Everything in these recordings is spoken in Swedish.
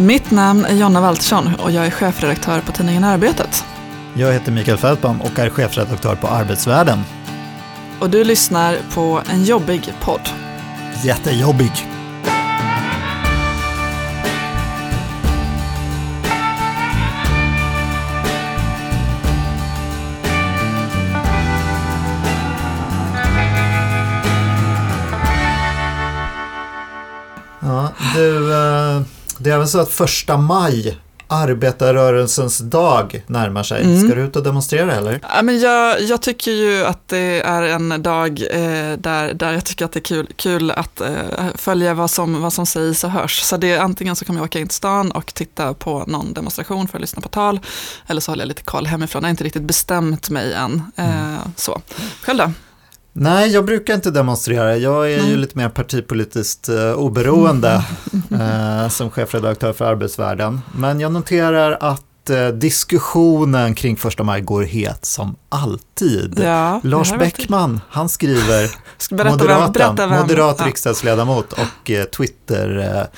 Mitt namn är Jonna Waltersson och jag är chefredaktör på tidningen Arbetet. Jag heter Mikael Fältman och är chefredaktör på Arbetsvärlden. Och du lyssnar på en jobbig podd. Jättejobbig. Ja, du, det är väl så att första maj arbetarrörelsens dag närmar sig. Mm. Ska du ut och demonstrera eller? Ja, men jag, jag tycker ju att det är en dag eh, där, där jag tycker att det är kul, kul att eh, följa vad som, vad som sägs och hörs. Så det är antingen så kommer jag åka in till stan och titta på någon demonstration för att lyssna på tal, eller så håller jag lite koll hemifrån. Jag har inte riktigt bestämt mig än. Eh, mm. så. Själv då? Nej, jag brukar inte demonstrera. Jag är mm. ju lite mer partipolitiskt uh, oberoende uh, som chefredaktör för Arbetsvärlden. Men jag noterar att uh, diskussionen kring första maj går het som alltid. Ja, Lars Bäckman, han skriver, berätta moderaten, berätta vem. moderat riksdagsledamot och Twitter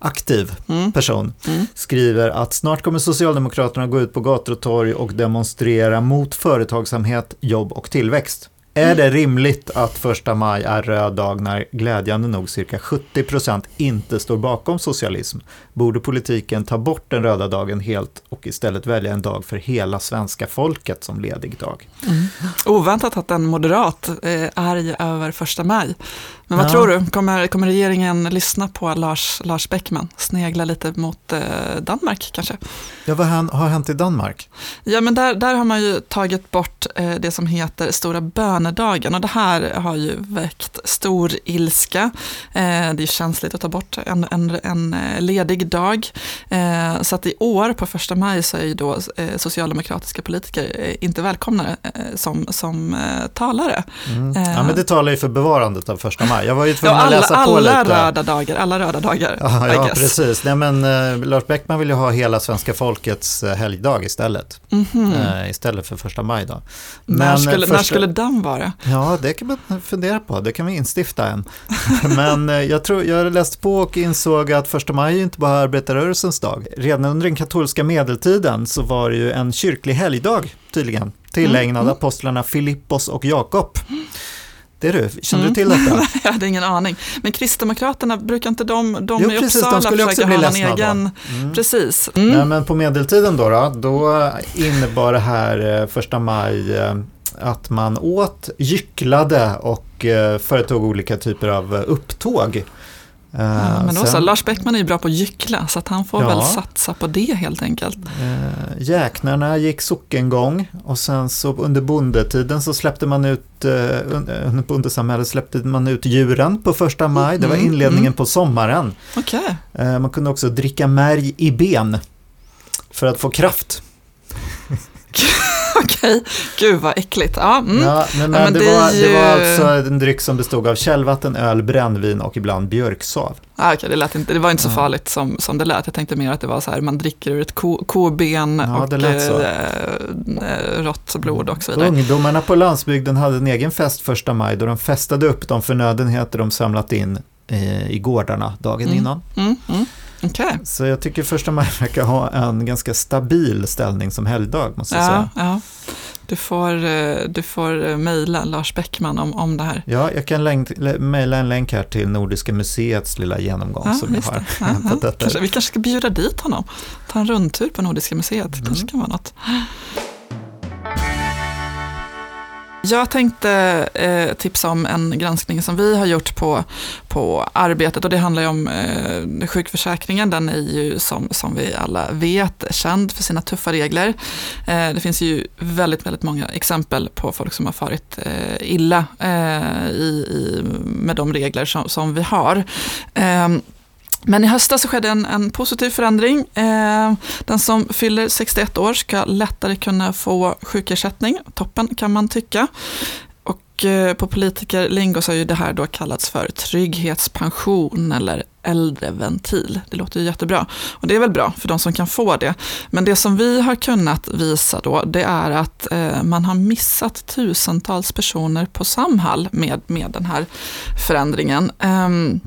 aktiv mm. person, mm. skriver att snart kommer Socialdemokraterna gå ut på gator och torg och demonstrera mot företagsamhet, jobb och tillväxt. Är det rimligt att första maj är röd dag när glädjande nog cirka 70 procent inte står bakom socialism? Borde politiken ta bort den röda dagen helt och istället välja en dag för hela svenska folket som ledig dag? Mm. Oväntat att en moderat är arg över första maj. Men vad ja. tror du, kommer, kommer regeringen lyssna på Lars, Lars Bäckman? Snegla lite mot eh, Danmark kanske? Ja, vad har hänt i Danmark? Ja, men där, där har man ju tagit bort eh, det som heter Stora bönedagen och det här har ju väckt stor ilska. Eh, det är känsligt att ta bort en, en, en eh, ledig dag. Eh, så att i år på första maj så är ju då eh, socialdemokratiska politiker inte välkomna som, som talare. Mm. Ja, men det talar ju för bevarandet av första maj. Jag var ju tvungen ja, alla, att läsa på alla lite. Röda dagar, alla röda dagar. Ja, ja precis. Nej, men, uh, Lars Bäckman vill ju ha hela svenska folkets uh, helgdag istället. Mm -hmm. uh, istället för första maj. Då. Men, när, skulle, första... när skulle den vara? Ja, det kan man fundera på. Det kan vi instifta en. men jag, tror, jag läste på och insåg att första maj är inte bara arbetarrörelsens dag. Redan under den katolska medeltiden så var det ju en kyrklig helgdag tydligen tillägnad mm. apostlarna Filippos och Jakob. Det är du, känner mm. du till detta? jag hade ingen aning. Men Kristdemokraterna, brukar inte de, de jo, i precis, Uppsala de skulle också bli ha en egen... Mm. Precis. Mm. Nej, men på medeltiden då, då, då innebar det här eh, första maj eh, att man åt, gycklade och eh, företog olika typer av upptåg. Ja, men då så, Lars Bäckman är ju bra på att gyckla så att han får ja, väl satsa på det helt enkelt. Eh, jäknarna gick sockengång och sen så under bondetiden så släppte man ut, eh, under bondesamhället släppte man ut djuren på första maj, det var mm, inledningen mm. på sommaren. Okay. Eh, man kunde också dricka märg i ben för att få kraft. Okej, gud vad äckligt. Ja, mm. ja men, men, men det, det, var, ju... det, var, alltså en dryck som bestod av källvatten, öl, brännvin och ibland björksav. Ah, okay, det, lät inte, det var inte så farligt som, som det lät. Jag tänkte mer att det var så här, man dricker ur ett ko, koben ja, och eh, rått blod och så vidare. Ungdomarna på landsbygden hade en egen fest första maj då de festade upp de förnödenheter de samlat in eh, i gårdarna dagen mm. innan. Mm, mm. Okay. Så jag tycker första maj verkar ha en ganska stabil ställning som helgdag, måste jag ja, säga. Ja. Du får, eh, du får eh, mejla Lars Bäckman om, om det här. Ja, jag kan mejla en länk här till Nordiska museets lilla genomgång ja, som jag har hämtat detta. Kanske, vi kanske ska bjuda dit honom, ta en rundtur på Nordiska museet, det mm. kanske kan vara något. Jag tänkte eh, tipsa om en granskning som vi har gjort på, på arbetet och det handlar ju om eh, sjukförsäkringen. Den är ju som, som vi alla vet känd för sina tuffa regler. Eh, det finns ju väldigt, väldigt många exempel på folk som har farit eh, illa eh, i, i, med de regler som, som vi har. Ehm, men i höstas så skedde en, en positiv förändring. Eh, den som fyller 61 år ska lättare kunna få sjukersättning. Toppen kan man tycka. Och eh, på politikerlingo så har ju det här då kallats för trygghetspension eller äldreventil. Det låter ju jättebra. Och det är väl bra för de som kan få det. Men det som vi har kunnat visa då, det är att eh, man har missat tusentals personer på Samhall med, med den här förändringen. Ehm,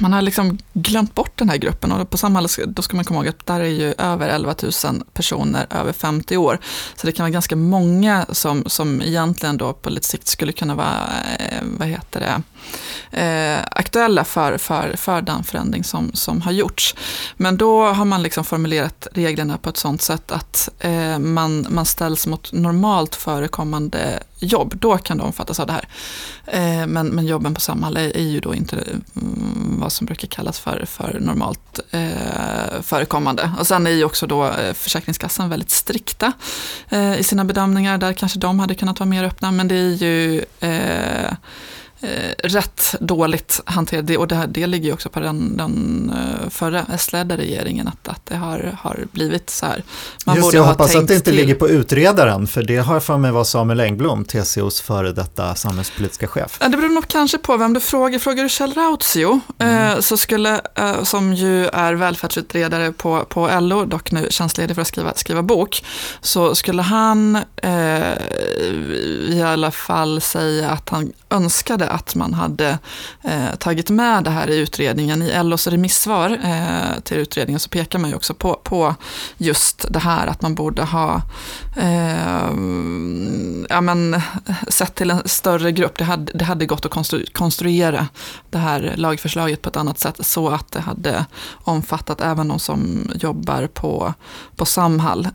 man har liksom glömt bort den här gruppen och på Samhall då ska man komma ihåg att där är ju över 11 000 personer över 50 år. Så det kan vara ganska många som, som egentligen då på lite sikt skulle kunna vara, eh, vad heter det, eh, aktuella för, för, för den förändring som, som har gjorts. Men då har man liksom formulerat reglerna på ett sådant sätt att eh, man, man ställs mot normalt förekommande jobb, då kan de omfattas av det här. Eh, men, men jobben på Samhall är, är ju då inte mm, vad som brukar kallas för, för normalt eh, förekommande. Och sen är ju också då eh, Försäkringskassan väldigt strikta eh, i sina bedömningar. Där kanske de hade kunnat vara mer öppna, men det är ju eh, eh, rätt dåligt hanterat. Och det, här, det ligger ju också på den, den eh, förra S-ledda regeringen, att, att det har, har blivit så här. Man Just jag hoppas att det inte till... ligger på utredaren, för det har för mig var Samuel Engblom, TCOs före detta samhällspolitiska chef. Det beror nog kanske på vem du frågar. Frågar du Kjell Rautio, mm. eh, så skulle, eh, som ju är välfärdsutredare på, på LO, dock nu tjänstledig för att skriva, skriva bok, så skulle han eh, i alla fall säga att han önskade att man hade eh, tagit med det här i utredningen. I LOs remissvar eh, till utredningen så pekar man ju också på, på just det här att man borde ha eh, ja, men, sett till en större grupp. Det hade, det hade gått att konstru konstruera det här lagförslaget på ett annat sätt så att det hade omfattat även de som jobbar på, på Samhall.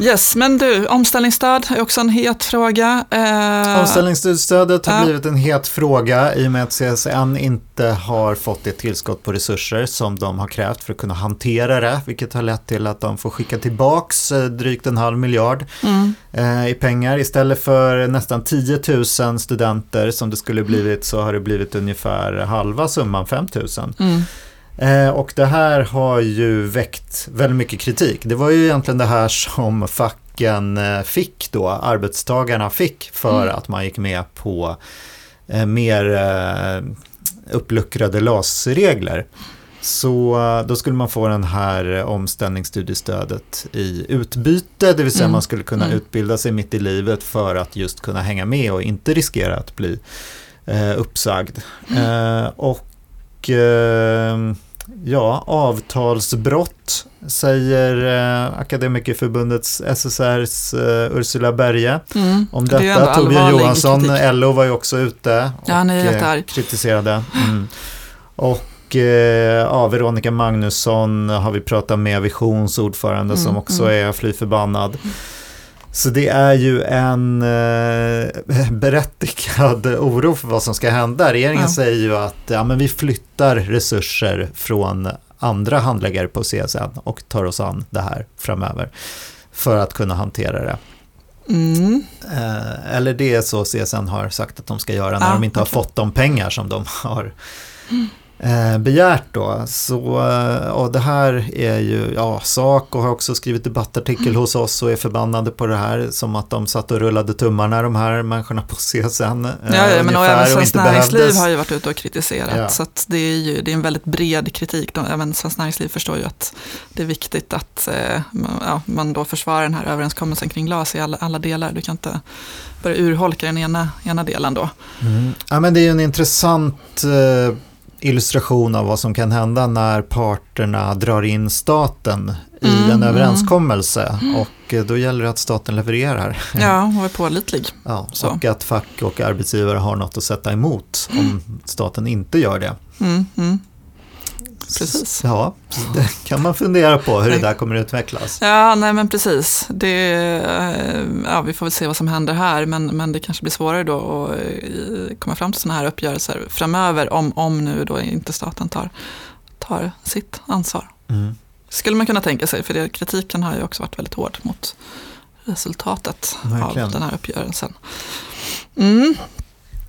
Yes, men du, omställningsstöd är också en het fråga. Eh, Omställningsstödet har äh, blivit en het fråga i och med att CSN inte har fått det tillskott på resurser som de har krävt för att kunna hantera det, vilket har lett till att de får skicka tillbaks eh, drygt en halv miljard mm. eh, i pengar. Istället för nästan 10 000 studenter som det skulle blivit så har det blivit ungefär halva summan, 5 000. Mm. Eh, och det här har ju väckt väldigt mycket kritik. Det var ju egentligen det här som facken eh, fick då, arbetstagarna fick för mm. att man gick med på eh, mer eh, uppluckrade LAS-regler. Så då skulle man få den här omställningsstudiestödet i utbyte, det vill säga mm. man skulle kunna mm. utbilda sig mitt i livet för att just kunna hänga med och inte riskera att bli eh, uppsagd. Mm. Eh, och eh, Ja, avtalsbrott säger eh, Akademikerförbundets SSRs eh, Ursula Berge mm, om detta. Torbjörn Johansson, kritik. LO var ju också ute och ja, eh, kritiserade. Mm. Och eh, ja, Veronica Magnusson har vi pratat med, Visions ordförande mm, som också mm. är fly förbannad. Så det är ju en eh, berättigad oro för vad som ska hända. Regeringen ja. säger ju att ja, men vi flyttar resurser från andra handläggare på CSN och tar oss an det här framöver för att kunna hantera det. Mm. Eh, eller det är så CSN har sagt att de ska göra när ja, de inte har fått de pengar som de har mm eh, begärt då. Så, och eh, det här är ju, ja, Saco har också skrivit debattartikel hos oss och är förbannade på det här, som att de satt och rullade tummarna de här människorna på CSN. Eh, ja, ja men och även Svenskt Näringsliv behövdes. har ju varit ute och kritiserat, ja. så det är ju det är en väldigt bred kritik. De, även Svenskt Näringsliv förstår ju att det är viktigt att eh, ja, man då försvarar den här överenskommelsen kring LAS i alla, alla delar. Du kan inte börja urholka den ena, ena delen då. Mm. Ja, men det är ju en intressant eh, illustration av vad som kan hända när parterna drar in staten i mm, en mm. överenskommelse mm. och eh, då gäller det att staten levererar. Ja, och är pålitlig. Ja, och att fack och arbetsgivare har något att sätta emot om staten inte gör det. Mm, mm. Precis. Ja, det kan man fundera på hur det där kommer att utvecklas. Ja, nej men precis. Det, eh, ja, vi får väl se vad som händer här, men, men det kanske blir svårare då att eh, komma fram till sådana här uppgörelser framöver, om, om nu då inte staten tar, tar sitt ansvar. Mm. Skulle man kunna tänka sig, för det, kritiken har ju också varit väldigt hård mot resultatet Verkligen. av den här uppgörelsen. Mm.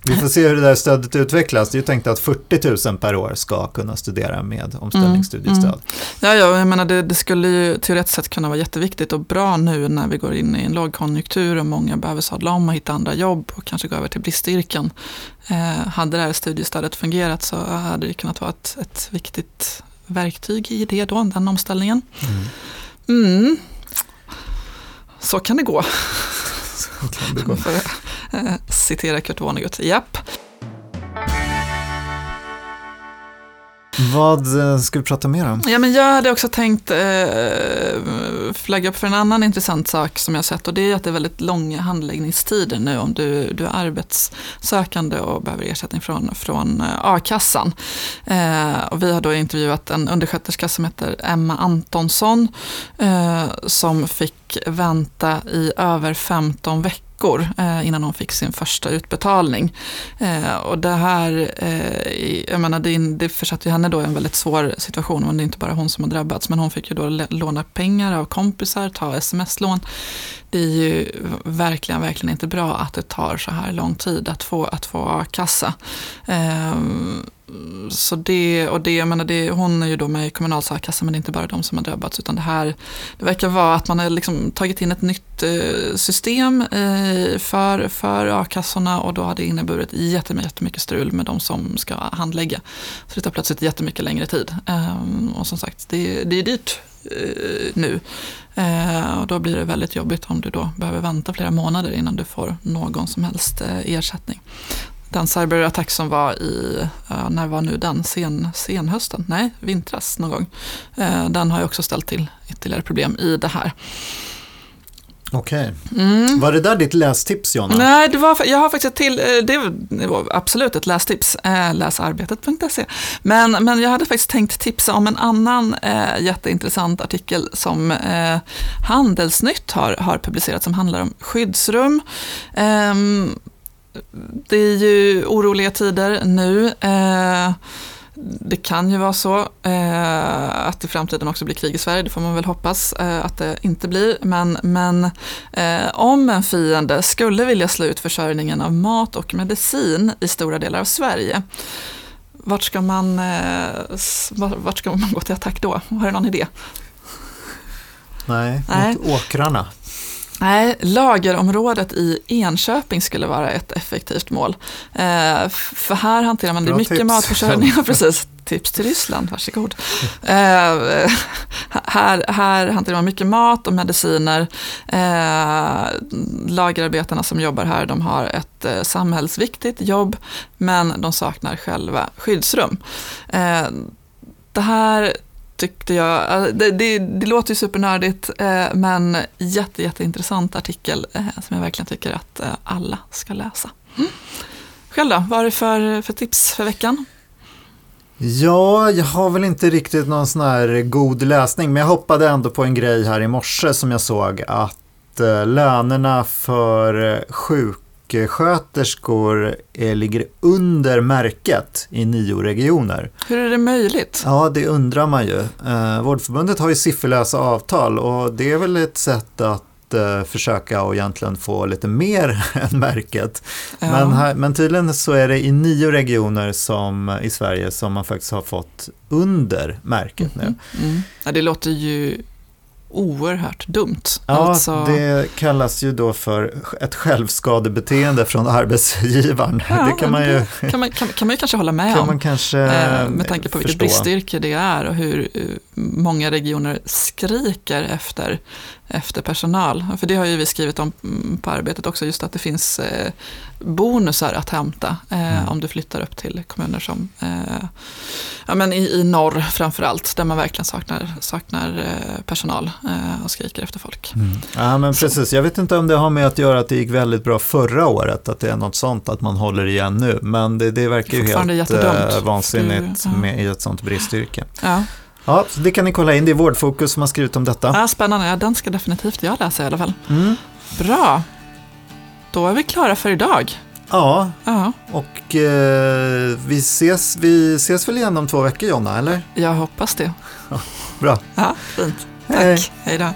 Vi får se hur det där stödet utvecklas. Det är ju tänkt att 40 000 per år ska kunna studera med omställningsstudiestöd. Mm, mm. Ja, ja, jag menar det, det, skulle ju teoretiskt sett kunna vara jätteviktigt och bra nu när vi går in i en lågkonjunktur och många behöver sadla om och hitta andra jobb och kanske gå över till bristyrken. Eh, hade det här studiestödet fungerat så hade det kunnat vara ett, ett viktigt verktyg i det då, den omställningen. Mm. mm. Så kan det gå. Så kan det gå. Citera Kurt Vonnegut. Japp. Vad eh, ska vi prata mer om? Ja, men jag hade också tänkt eh, flagga upp för en annan intressant sak som jag sett och det är att det är väldigt långa handläggningstider nu om du, du är arbetssökande och behöver ersättning från, från eh, a-kassan. Eh, och vi har då intervjuat en undersköterska som heter Emma Antonsson eh, som fick vänta i över 15 veckor veckor eh, innan hon fick sin första utbetalning. Eh, och det här, eh, jag menar, det, det försatte ju henne då i en väldigt svår situation. Och det är inte bara hon som har drabbats, men hon fick ju då låna pengar av kompisar, ta sms-lån. Det är ju verkligen, verkligen inte bra att det tar så här lång tid att få, att få a-kassa. Ehm, så det, och det, jag menar det, hon är ju då med i Kommunals a-kassa men det är inte bara de som har drabbats utan det här, det verkar vara att man har liksom tagit in ett nytt eh, system eh, för, för a-kassorna och då har det inneburit jättemycket strul med de som ska handlägga. Så det tar plötsligt jättemycket längre tid. Ehm, och som sagt, det, det är dyrt eh, nu. Och då blir det väldigt jobbigt om du då behöver vänta flera månader innan du får någon som helst ersättning den cyberattack som var i, när var nu den, sen, senhösten? Nej, vintras någon gång. Eh, den har ju också ställt till ytterligare problem i det här. Okej. Mm. Var det där ditt lästips, Jonna? Nej, det var, jag har faktiskt ett till, eh, det var absolut ett lästips, eh, läsarbetet.se. Men, men jag hade faktiskt tänkt tipsa om en annan eh, jätteintressant artikel som eh, Handelsnytt har, har publicerat som handlar om skyddsrum. Eh, det är ju oroliga tider nu. Eh, det kan ju vara så eh, att i framtiden också blir krig i Sverige, det får man väl hoppas eh, att det inte blir. Men, men om en fiende skulle vilja slå ut försörjningen av mat och medicin i stora delar av Sverige, vart ska man, vart ska man gå till attack då? Har du någon idé? Nej, Nej. mot åkrarna. Nej, lagerområdet i Enköping skulle vara ett effektivt mål. Eh, för här hanterar man Bra det mycket tips. matförsörjning. precis, tips till Ryssland, varsågod. Eh, här, här hanterar man mycket mat och mediciner. Eh, lagerarbetarna som jobbar här de har ett eh, samhällsviktigt jobb men de saknar själva skyddsrum. Eh, det här tyckte jag, alltså, det, det, det låter ju supernördigt eh, men jätte, jätteintressant artikel eh, som jag verkligen tycker att eh, alla ska läsa. Mm. Själv då, vad är det för, för tips för veckan? Ja, jag har väl inte riktigt någon sån här god läsning, men jag hoppade ändå på en grej här i morse som jag såg att lönerna för sjuk sjuksköterskor eh, ligger under märket i nio regioner. Hur är det möjligt? Ja, det undrar man ju. Eh, Vårdförbundet har ju sifferlösa avtal och det är väl ett sätt att eh, försöka och egentligen få lite mer än märket. Ja. Men, här, men tydligen så är det i nio regioner som, i Sverige som man faktiskt har fått under märket mm. nu. Mm. Ja, det låter ju oerhört dumt. Ja, alltså... det kallas ju då för ett självskadebeteende från arbetsgivaren. Ja, det kan man ju, kan man, kan, kan man ju kanske hålla med kan om. Man kanske eh, med tanke på vilket bristyrke det är och hur eh, många regioner skriker efter efter personal. För det har ju vi skrivit om mm, på arbetet också, just att det finns eh, bonusar att hämta eh, mm. om du flyttar upp till kommuner som eh, ja, men i, i norr framförallt, där man verkligen saknar, saknar personal och skriker efter folk. Mm. Ja men precis, Så. jag vet inte om det har med att göra att det gick väldigt bra förra året, att det är något sånt att man håller igen nu, men det, det verkar ju helt eh, vansinnigt du, ja. med, i ett sånt bristyrke. Ja. Ja, så det kan ni kolla in. Det är Vårdfokus som har skrivit om detta. Ja, spännande. Den ska definitivt jag läsa i alla fall. Mm. Bra. Då är vi klara för idag. Ja, ja. och eh, vi, ses, vi ses väl igen om två veckor Jonna, eller? Jag hoppas det. Ja, bra. Ja, fint. Tack. Hej, Hej då.